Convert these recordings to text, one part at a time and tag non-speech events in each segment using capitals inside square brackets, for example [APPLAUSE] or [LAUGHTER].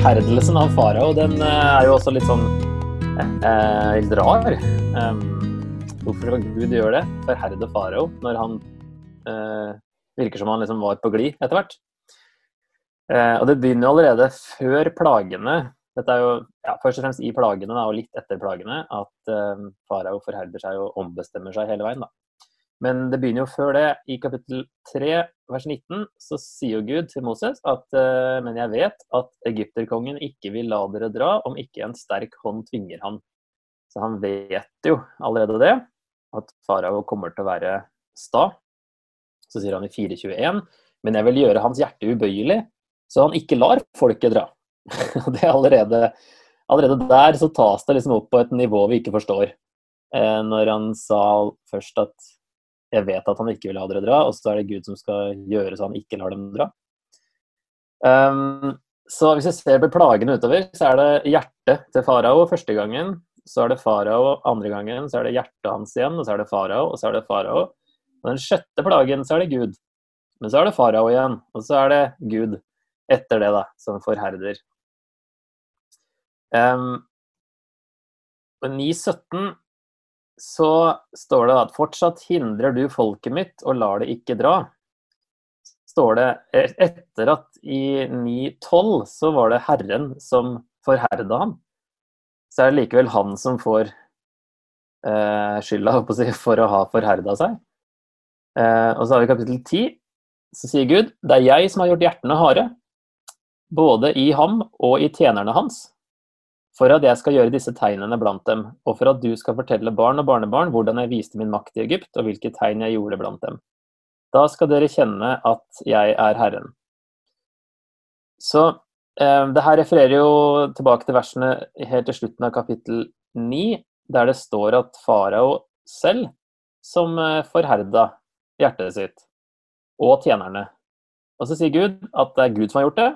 forherdelsen av farao, den eh, er jo også litt sånn eh, litt rar. Um, hvorfor skal Gud gjøre det? Forherde farao når han eh, virker som han liksom var på glid etter hvert. Eh, og det begynner jo allerede før plagene. Dette er jo ja, først og fremst i plagene da, og litt etter plagene at eh, farao forherder seg og ombestemmer seg hele veien. da. Men det begynner jo før det. I kapittel 3 vers 19 så sier jo Gud til Moses at uh, men jeg vet at egypterkongen ikke vil la dere dra om ikke en sterk hånd tvinger han. Så han vet jo allerede det, at farao kommer til å være sta. Så sier han i 4.21 men jeg vil gjøre hans hjerte ubøyelig, så han ikke lar folket dra. [LAUGHS] det er allerede, allerede der så tas det liksom opp på et nivå vi ikke forstår. Eh, når han sa først at jeg vet at han ikke vil ha dere dra, og så er det Gud som skal gjøre så han ikke lar dem dra. Um, så hvis vi ser på plagene utover, så er det hjertet til farao første gangen. Så er det farao andre gangen, så er det hjertet hans igjen, og så er det farao, og så er det farao. Og den sjette plagen så er det Gud. Men så er det farao igjen, og så er det Gud etter det, da, som forherder. Um, 9.17 så står det at fortsatt hindrer du folket mitt og lar det ikke dra. Står det etter at i 9.12 så var det Herren som forherda ham. Så er det likevel han som får eh, skylda for å ha forherda seg. Eh, og så har vi kapittel 10. Så sier Gud det er jeg som har gjort hjertene harde, både i ham og i tjenerne hans for at jeg skal gjøre disse tegnene blant dem, og for at du skal fortelle barn og barnebarn hvordan jeg viste min makt i Egypt, og hvilke tegn jeg gjorde blant dem. Da skal dere kjenne at jeg er Herren. Så eh, det her refererer jo tilbake til versene helt til slutten av kapittel 9, der det står at farao selv som eh, forherda hjertet sitt, og tjenerne. Og så sier Gud at det er Gud som har gjort det.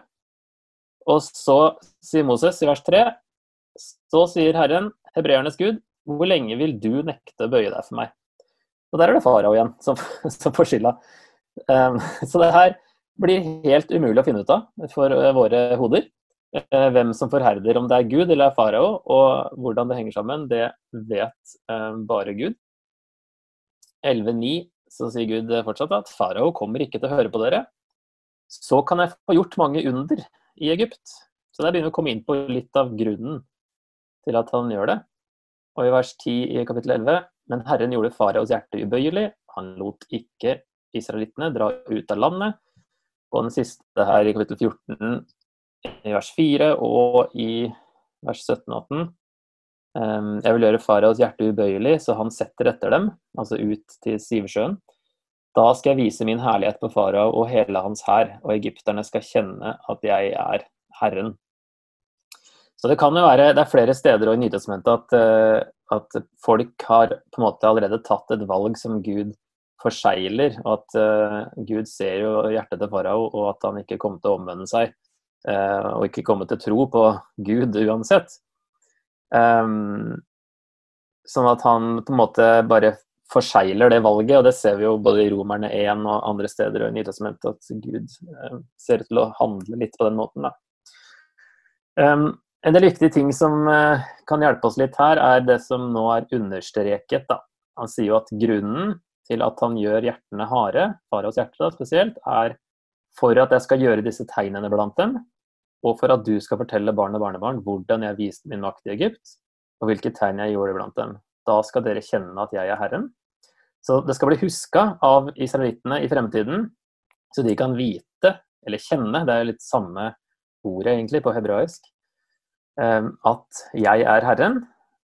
Og så sier Moses i vers 3 så sier Herren, hebreernes Gud, hvor lenge vil du nekte å bøye deg for meg? Og der er det farao igjen som, [LAUGHS] som får skylda. Um, så det her blir helt umulig å finne ut av for uh, våre hoder. Uh, hvem som forherder, om det er Gud eller er farao, og hvordan det henger sammen, det vet uh, bare Gud. 11.9 så sier Gud fortsatt at farao kommer ikke til å høre på dere. Så kan jeg få gjort mange under i Egypt. Så der begynner vi å komme inn på litt av grunnen til at han gjør det. Og i vers 10 i kapittel 11 Men Herren gjorde faraos hjerte ubøyelig, han lot ikke israelittene dra ut av landet. Og den siste her i kapittel 14 i vers 4 og i vers 17 og 18 ehm, Jeg vil gjøre faraos hjerte ubøyelig, så han setter etter dem, altså ut til Sivesjøen. Da skal jeg vise min herlighet på farao og hele hans hær, og egypterne skal kjenne at jeg er Herren. Så det kan jo være Det er flere steder i Nytestamentet at, eh, at folk har på en måte allerede tatt et valg som Gud forsegler, og at uh, Gud ser jo hjertet til farao, og at han ikke kommer til å omvende seg. Uh, og ikke kommer til tro på Gud uansett. Um, sånn at han på en måte bare forsegler det valget, og det ser vi jo både i Romerne 1 og andre steder i Nytestamentet, at Gud uh, ser ut til å handle litt på den måten. da. Um, en del viktige ting som eh, kan hjelpe oss litt her, er det som nå er understreket. Da. Han sier jo at grunnen til at han gjør hjertene harde, faraos hjerte spesielt, er for at jeg skal gjøre disse tegnene blant dem, og for at du skal fortelle barn og barnebarn hvordan jeg viste min makt i Egypt, og hvilke tegn jeg gjorde blant dem. Da skal dere kjenne at jeg er Herren. Så det skal bli huska av israelittene i fremtiden, så de kan vite, eller kjenne, det er litt samme ordet egentlig på hebraisk, at 'jeg er Herren',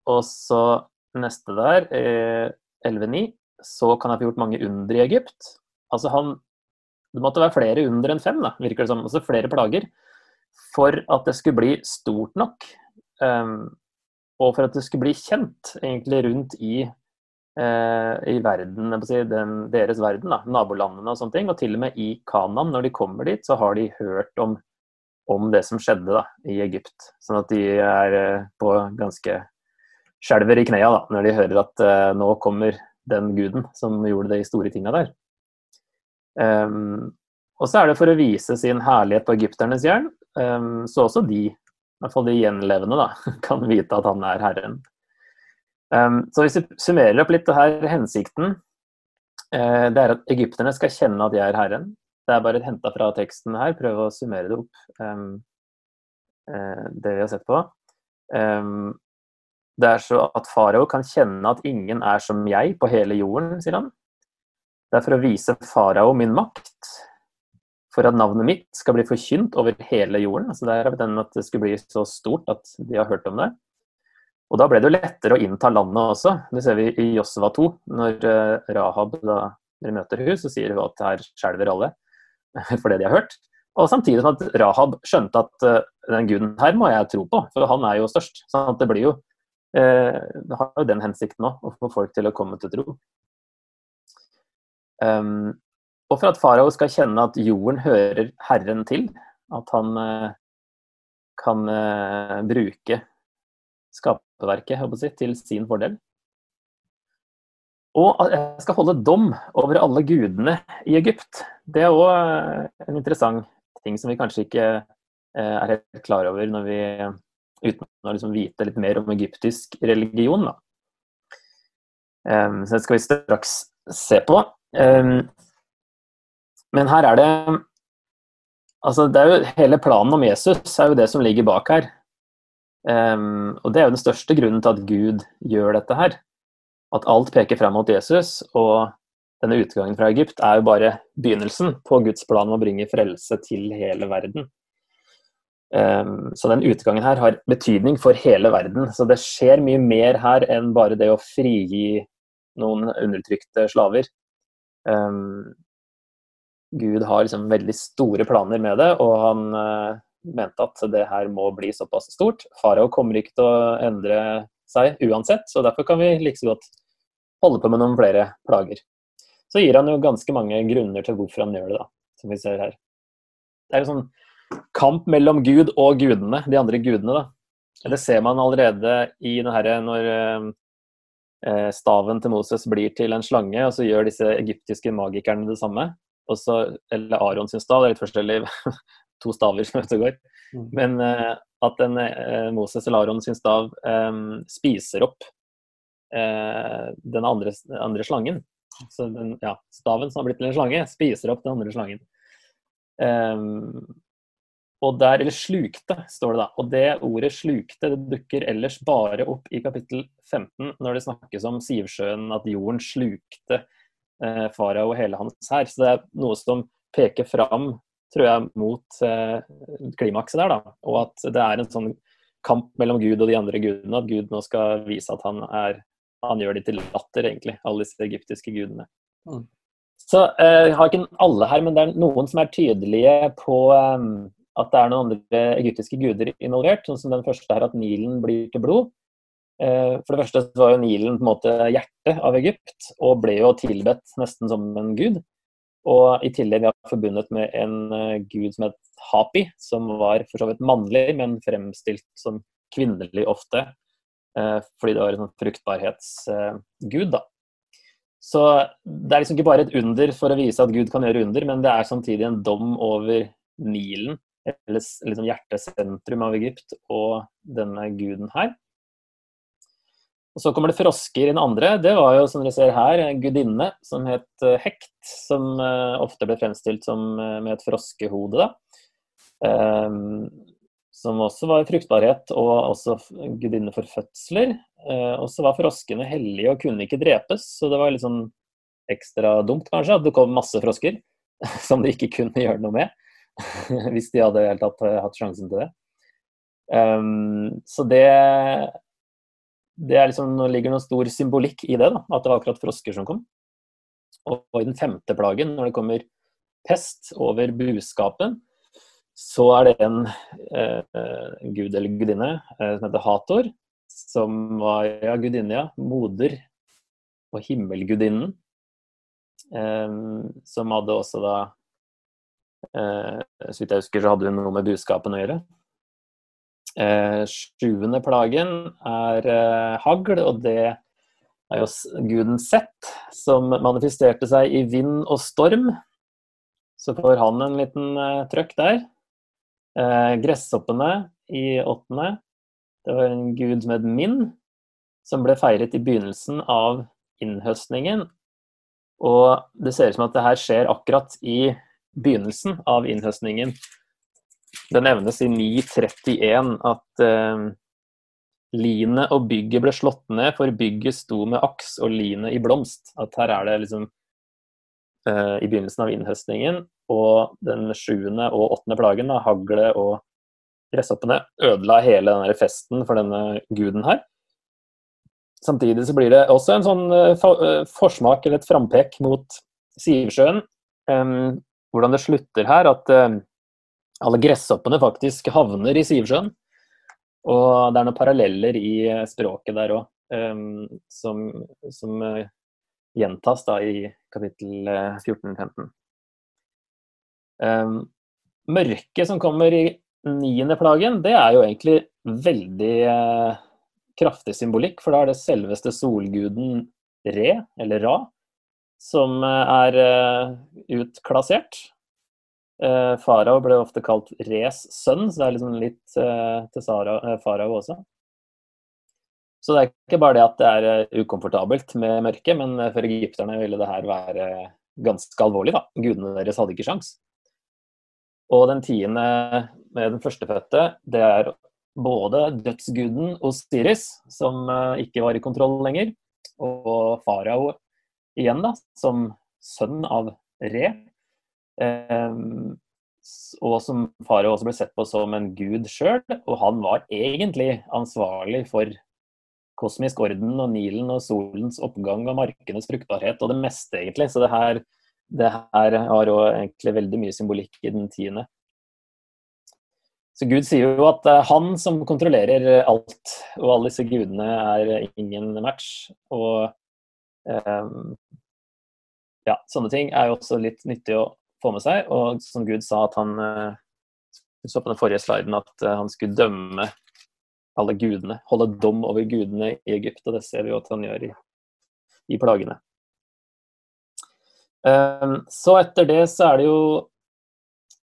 og så neste der, 11.9, eh, så kan jeg få gjort mange under i Egypt. Altså han Det måtte være flere under enn fem, da, virker det som. Altså flere plager. For at det skulle bli stort nok. Um, og for at det skulle bli kjent egentlig rundt i, uh, i verden, si, den, deres verden, da, nabolandene og sånne ting. Og til og med i Kanan, når de kommer dit, så har de hørt om om det som skjedde da, i Egypt. Sånn at de er eh, på ganske skjelver i knea da, når de hører at uh, nå kommer den guden som gjorde de store tinga der. Um, og så er det for å vise sin herlighet på egypternes jern. Um, så også de, i hvert fall de gjenlevende, da, [LAUGHS] kan vite at han er Herren. Um, så hvis vi summerer opp litt det her hensikten, uh, det er at egypterne skal kjenne at jeg er Herren. Det er bare henta fra teksten her. Prøve å summere det opp, um, uh, det vi har sett på. Um, det er så at farao kan kjenne at ingen er som jeg på hele jorden, sier han. Det er for å vise farao min makt, for at navnet mitt skal bli forkynt over hele jorden. Altså det er den at det skulle bli så stort at de har hørt om det. Og da ble det jo lettere å innta landet også. Det ser vi i Josva 2. Når eh, Rahab da møter henne, så sier hun at her skjelver alle [LAUGHS] for det de har hørt. Og samtidig som at Rahab skjønte at uh, den guden her må jeg tro på, for han er jo størst. Så det blir jo uh, Det har jo den hensikten òg, å få folk til å komme til tro. Um, og for at farao skal kjenne at jorden hører Herren til, at han uh, kan bruke skaperverket til sin fordel. Og at jeg skal holde dom over alle gudene i Egypt. Det er òg en interessant ting som vi kanskje ikke eh, er helt klar over når vi, uten å liksom vite litt mer om egyptisk religion. Da. Så det skal vi straks se på. Men her er det Altså, det er jo hele planen om Jesus er jo det som ligger bak her. og det er jo den største grunnen til at Gud gjør dette her. At alt peker frem mot Jesus, og denne utgangen fra Egypt er jo bare begynnelsen på Guds plan om å bringe frelse til hele verden. Um, så den utgangen her har betydning for hele verden. Så det skjer mye mer her enn bare det å frigi noen undertrykte slaver. Um, Gud har liksom veldig store planer med det, og han uh, mente at det her må bli såpass stort. Farao kommer ikke til å endre seg uansett, så derfor kan vi like så godt holde på med noen flere plager så gir han jo ganske mange grunner til hvorfor han gjør det, da, som vi ser her. Det er en sånn kamp mellom Gud og gudene, de andre gudene. da. Det ser man allerede i det her når eh, staven til Moses blir til en slange, og så gjør disse egyptiske magikerne det samme. Og så, eller Aron sin stav, det er litt forskjellig, [LAUGHS] to staver som ute går. Mm. Men eh, at en, eh, Moses eller Aron sin stav eh, spiser opp eh, den andre, andre slangen. Så den, ja, staven som har blitt til en slange, spiser opp den andre slangen. Um, og der, eller slukte, står det da. Og det ordet slukte det dukker ellers bare opp i kapittel 15 når det snakkes om Sivsjøen, at jorden slukte eh, farao og hele hans hær. Så det er noe som peker fram, tror jeg, mot eh, klimakset der, da. Og at det er en sånn kamp mellom Gud og de andre gudene. At Gud nå skal vise at han er han gjør de til latter, egentlig, alle disse egyptiske gudene. Mm. Så eh, jeg har ikke alle her, men det er noen som er tydelige på eh, at det er noen andre egyptiske guder involvert. Sånn som den første her, at Nilen blir til blod. Eh, for det første så var jo Nilen på en måte hjertet av Egypt, og ble jo tilbedt nesten som en gud. Og i tillegg var forbundet med en uh, gud som het Hapi, som var for så vidt mannlig, men fremstilt som kvinnelig ofte. Eh, fordi det var en sånn fruktbarhetsgud, da. Så det er liksom ikke bare et under for å vise at Gud kan gjøre under, men det er samtidig en dom over Nilen, eller liksom hjertesentrum av Egypt, og denne guden her. Og Så kommer det frosker i den andre. Det var jo, som dere ser her, en gudinne som het eh, Hekt, som eh, ofte ble fremstilt som med et froskehode. da. Um, som også var fruktbarhet og også gudinne for fødsler. Eh, og så var froskene hellige og kunne ikke drepes, så det var litt sånn ekstra dumt kanskje at det kom masse frosker [LAUGHS] som de ikke kunne gjøre noe med. [LAUGHS] Hvis de hadde helt tatt eh, hatt sjansen til det. Um, så det det liksom, ligger noen stor symbolikk i det, da, at det var akkurat frosker som kom. Og i den femte plagen, når det kommer pest over buskapen, så er det en eh, gud eller gudinne eh, som heter Hator, som var ja, gudinne, ja, moder og himmelgudinnen. Eh, som hadde også da eh, Så vidt jeg husker, så hadde hun noe med buskapen å gjøre. Eh, sjuende plagen er eh, hagl, og det er jo guden Sett, som manifesterte seg i vind og storm. Så får han en liten eh, trøkk der. Eh, gresshoppene i åttende, det var en gud som het Min, som ble feiret i begynnelsen av innhøstningen. Og det ser ut som at det her skjer akkurat i begynnelsen av innhøstningen. Det nevnes i 931 at eh, linet og bygget ble slått ned, for bygget sto med aks og linet i blomst. At her er det liksom eh, i begynnelsen av innhøstningen, og den sjuende og åttende plagen, da, hagle og gresshoppene, ødela hele denne festen for denne guden her. Samtidig så blir det også en sånn uh, forsmak eller et frampek mot Sivsjøen. Um, hvordan det slutter her, at uh, alle gresshoppene faktisk havner i Sivsjøen. Og det er noen paralleller i språket der òg, um, som, som uh, gjentas da i kapittel 14-15. Um, mørket som kommer i niende plagen, det er jo egentlig veldig uh, kraftig symbolikk, for da er det selveste solguden Re, eller Ra, som eh, er uh, utklassert. Eh, farao ble ofte kalt Res sønn, så det er liksom litt eh, til eh, farao også. Så det er ikke bare det at det er ukomfortabelt med mørket, men for egypterne ville det her være ganske alvorlig. da. Gudene deres hadde ikke sjans. Og den tiende med den førstefødte, det er både dødsguden Osiris, som eh, ikke var i kontroll lenger, og farao igjen, da, som sønn av Re. Um, og som farao også ble sett på som en gud sjøl, og han var egentlig ansvarlig for kosmisk orden og Nilen og solens oppgang og markenes fruktbarhet og det meste, egentlig. Så det her det her har òg egentlig veldig mye symbolikk i den tiende. Så Gud sier jo at det er han som kontrollerer alt, og alle disse gudene er ingen match. Og um, ja, sånne ting er jo også litt nyttig få med seg. Og som Gud sa at han Vi så på den forrige sliden at uh, han skulle dømme alle gudene, holde dom over gudene i Egypt, og det ser vi jo at han gjør i, i plagene. Ehm, så etter det så er det jo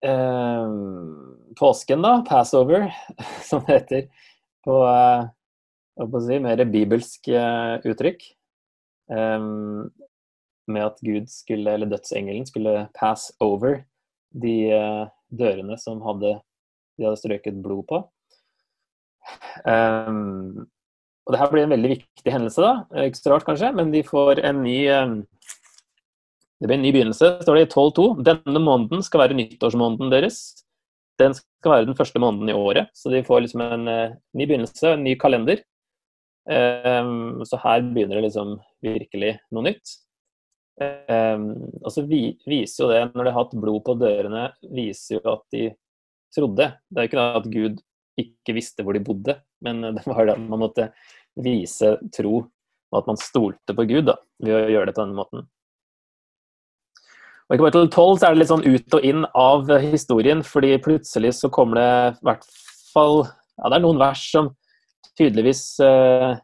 eh, påsken, da. Passover, [LAUGHS] som det heter på, eh, si, mer bibelsk eh, uttrykk. Um, med at Gud skulle, eller dødsengelen skulle pass over de uh, dørene som hadde, de hadde strøket blod på. Um, og det her blir en veldig viktig hendelse, da. Ikke så rart, kanskje, men de får en ny um, det blir en ny begynnelse, står det i 12.2. Denne måneden skal være nyttårsmåneden deres. Den skal være den første måneden i året, så de får liksom en uh, ny begynnelse, en ny kalender. Um, så her begynner det liksom virkelig noe nytt. Um, og så vi, viser jo det, når de har hatt blod på dørene, viser jo at de trodde. Det er jo ikke at Gud ikke visste hvor de bodde, men [LAUGHS] det var det at man måtte vise tro, og at man stolte på Gud da, ved å gjøre det på denne måten. Og I kapittel 12 så er det litt sånn ut og inn av historien, fordi plutselig så kommer det i hvert fall Ja, det er noen vers som tydeligvis eh,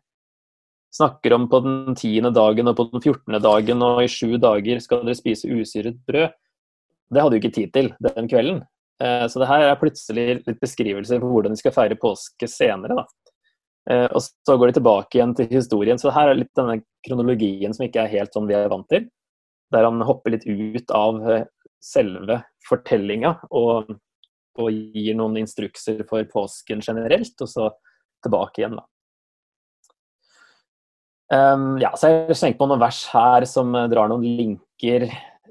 snakker om på den tiende dagen og på den fjortende dagen og i sju dager skal dere spise usyret brød. Det hadde jo ikke tid til den kvelden. Eh, så det her er plutselig litt beskrivelser på hvordan de skal feire påske senere. da. Eh, og så går de tilbake igjen til historien. Så her er litt denne kronologien som ikke er helt sånn vi er vant til der han hopper litt ut av eh, selve fortellinga og, og, gir noen instrukser for påsken generelt, og så tilbake igjen, da. Um, ja, så jeg har slengt på noen vers her som eh, drar noen linker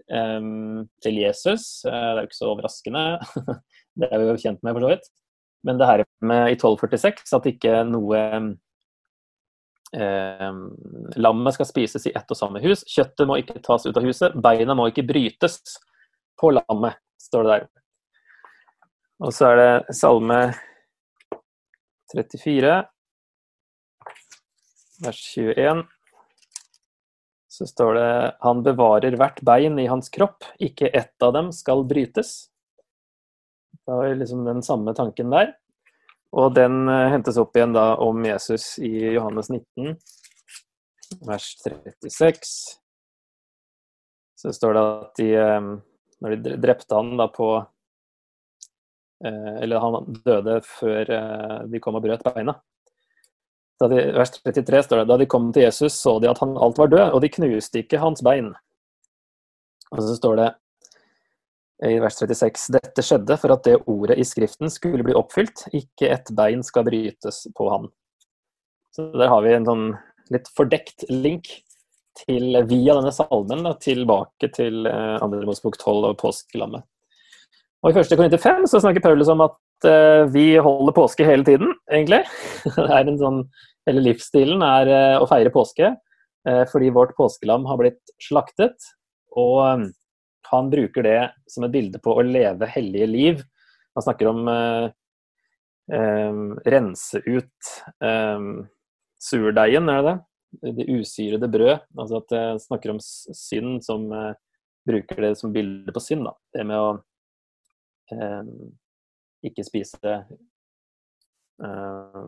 um, til Jesus. Uh, det er jo ikke så overraskende. [LAUGHS] det er vi jo kjent med, for så vidt. Men det her med i 1246 at ikke noe um, lammet skal spises i ett og samme hus. Kjøttet må ikke tas ut av huset. Beina må ikke brytes på lammet, står det der. Og så er det salme 34, vers 21. Så står det Han bevarer hvert bein i hans kropp, ikke ett av dem skal brytes. Det var liksom den samme tanken der. Og den uh, hentes opp igjen da om Jesus i Johannes 19, vers 36. Så står det at de, um, når de drepte han da på Eller han døde før de kom og brøt beina. De, vers 33 står det da de kom til Jesus, så de at han alt var død, og de knuste ikke hans bein. Og så står det i vers 36 dette skjedde for at det ordet i Skriften skulle bli oppfylt, ikke et bein skal brytes på han. Så der har vi en sånn litt fordekt link til, via denne salmen tilbake til eh, andre Mosebok 12 og påskelammet. Og I 1. Korinter 5 så snakker Paulus om at uh, vi holder påske hele tiden, egentlig. [LAUGHS] Det er en sånn, Hele livsstilen er uh, å feire påske uh, fordi vårt påskelam har blitt slaktet. Og um, han bruker det som et bilde på å leve hellige liv. Han snakker om rense ut surdeigen, er det det? Det usyrede brød. Altså at det snakker om synd som bruker det som bilde på synd. Da. Det med å ikke spise eh,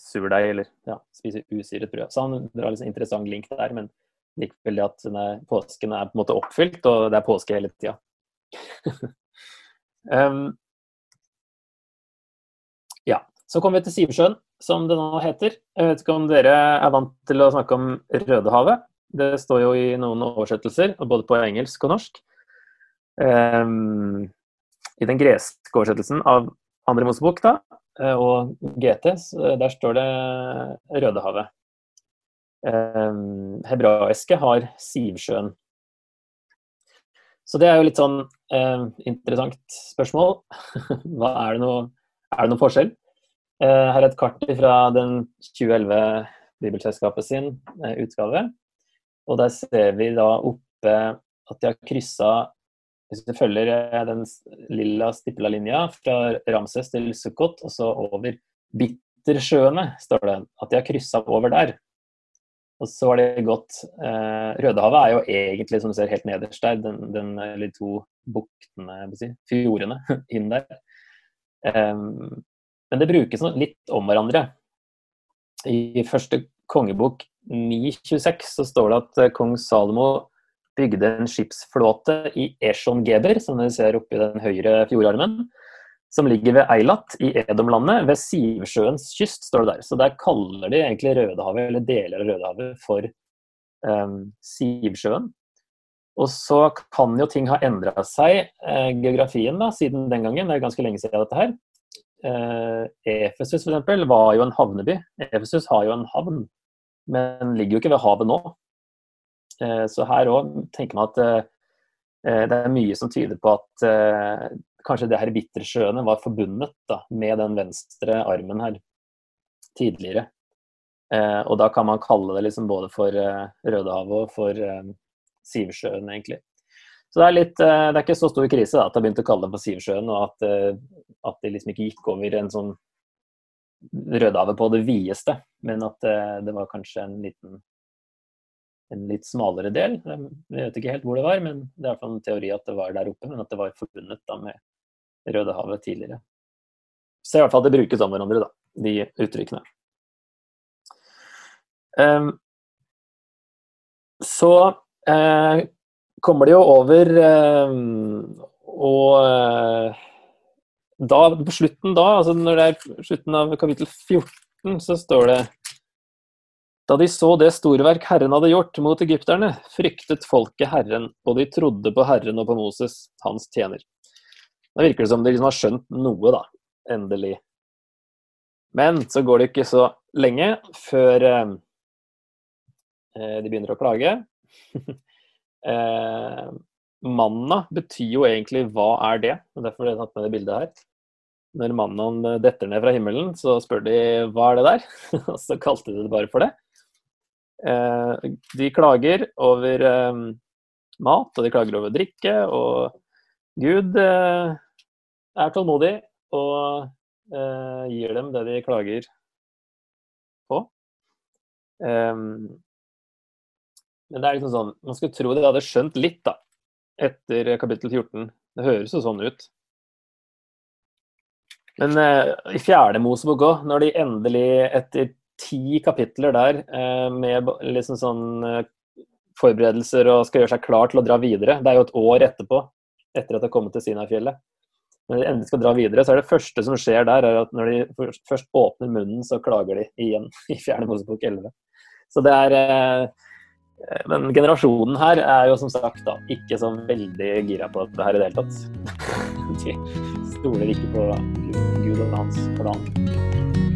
surdeig eller ja, spise usyret brød. Så han drar liksom interessant link der, men likevel det at denne påsken er på en måte oppfylt, og det er påske hele tida. [LAUGHS] um, ja. Så kommer vi til Sivsjøen, som det nå heter. Jeg vet ikke om dere er vant til å snakke om Rødehavet. Det står jo i noen oversettelser, både på engelsk og norsk. Um, i den greske oversettelsen av andre Mosebok da, eh, og GT, eh, der står det Rødehavet. Eh, hebraiske har Sivsjøen. Så det er jo litt sånn eh, interessant spørsmål. [LAUGHS] Hva er det noe, er det noen forskjell? Eh, her er et kart fra den 2011 Bibelselskapet sin eh, utgave. Og der ser vi da oppe at de har kryssa hvis du følger eh, den lilla stipla linja fra Ramses til Sukkot, og så over Bittersjøene, står det. At de har kryssa over der. Og så har de gått eh, Rødehavet er jo egentlig, som du ser helt nederst der, den, den eller to buktene, si, fjordene [LAUGHS] inn der. Um, men det brukes litt om hverandre. I første kongebok 926 så står det at eh, kong Salomo bygde en skipsflåte i Eshon-Geber, som dere ser oppe i den høyre fjordarmen, som ligger ved Eilat i Edomlandet, ved Sivsjøens kyst, står det der. Så der kaller de egentlig Rødehavet, eller deler av Rødehavet, for um, Sivsjøen. Og så kan jo ting ha endra seg, eh, geografien, da, siden den gangen. Det er ganske lenge siden dette her. Eh, Efesus f.eks. var jo en havneby. Efesus har jo en havn, men ligger jo ikke ved havet nå. Eh, så her òg tenker man at eh, eh, det er mye som tyder på at kanskje det her Bittersjøene var forbundet da, med den venstre armen her tidligere. og da kan man kalle det liksom både for Rødehavet og for Sivsjøen, egentlig. Så det er, litt, det er ikke så stor krise da, at de har begynt å kalle det for Sivsjøen, og at, at de liksom ikke gikk over en sånn Rødehavet på det videste, men at det var kanskje en liten en litt smalere del. Vi vet ikke helt hvor det var, men det er en teori at det var der oppe, men at det var forbundet da med Rødehavet tidligere. Så i hvert fall det brukes om hverandre, da, de uttrykkene. Um, så uh, kommer det jo over uh, og uh, da, på slutten da, altså når det er slutten av kapittel 14, så står det da de så det storverk Herren hadde gjort mot egypterne, fryktet folket Herren, og de trodde på Herren og på Moses, hans tjener. Da virker det som de liksom har skjønt noe, da. Endelig. Men så går det ikke så lenge før eh, eh de begynner å klage. [LAUGHS] eh, manna betyr jo egentlig hva er det? og Derfor har jeg tatt med det bildet her. Når mannen detter ned fra himmelen, så spør de hva er det der? [LAUGHS] Og så kalte de det bare for det. Eh, de klager over eh, mat, og de klager over drikke, og Gud eh, er tålmodig og gir dem det de klager på. Men det er liksom sånn Man skulle tro de hadde skjønt litt, da, etter kapittel 14. Det høres jo sånn ut. Men i fjerde Mosebok òg, når de endelig etter ti kapitler der eh, med liksom sånn eh, forberedelser og skal gjøre seg klar til å dra videre. Det er jo et år etterpå, etter at de har kommet til Sinai-fjellet. når de endelig skal dra videre, så er det første som skjer der, er at når de først åpner munnen, så klager de igjen [LAUGHS] i Fjerne Mosebok 11. Så det er eh, Men generasjonen her er jo som sagt da ikke så veldig gira på det her i det hele tatt. [LAUGHS] De stoler ikke på Gud og hans plan.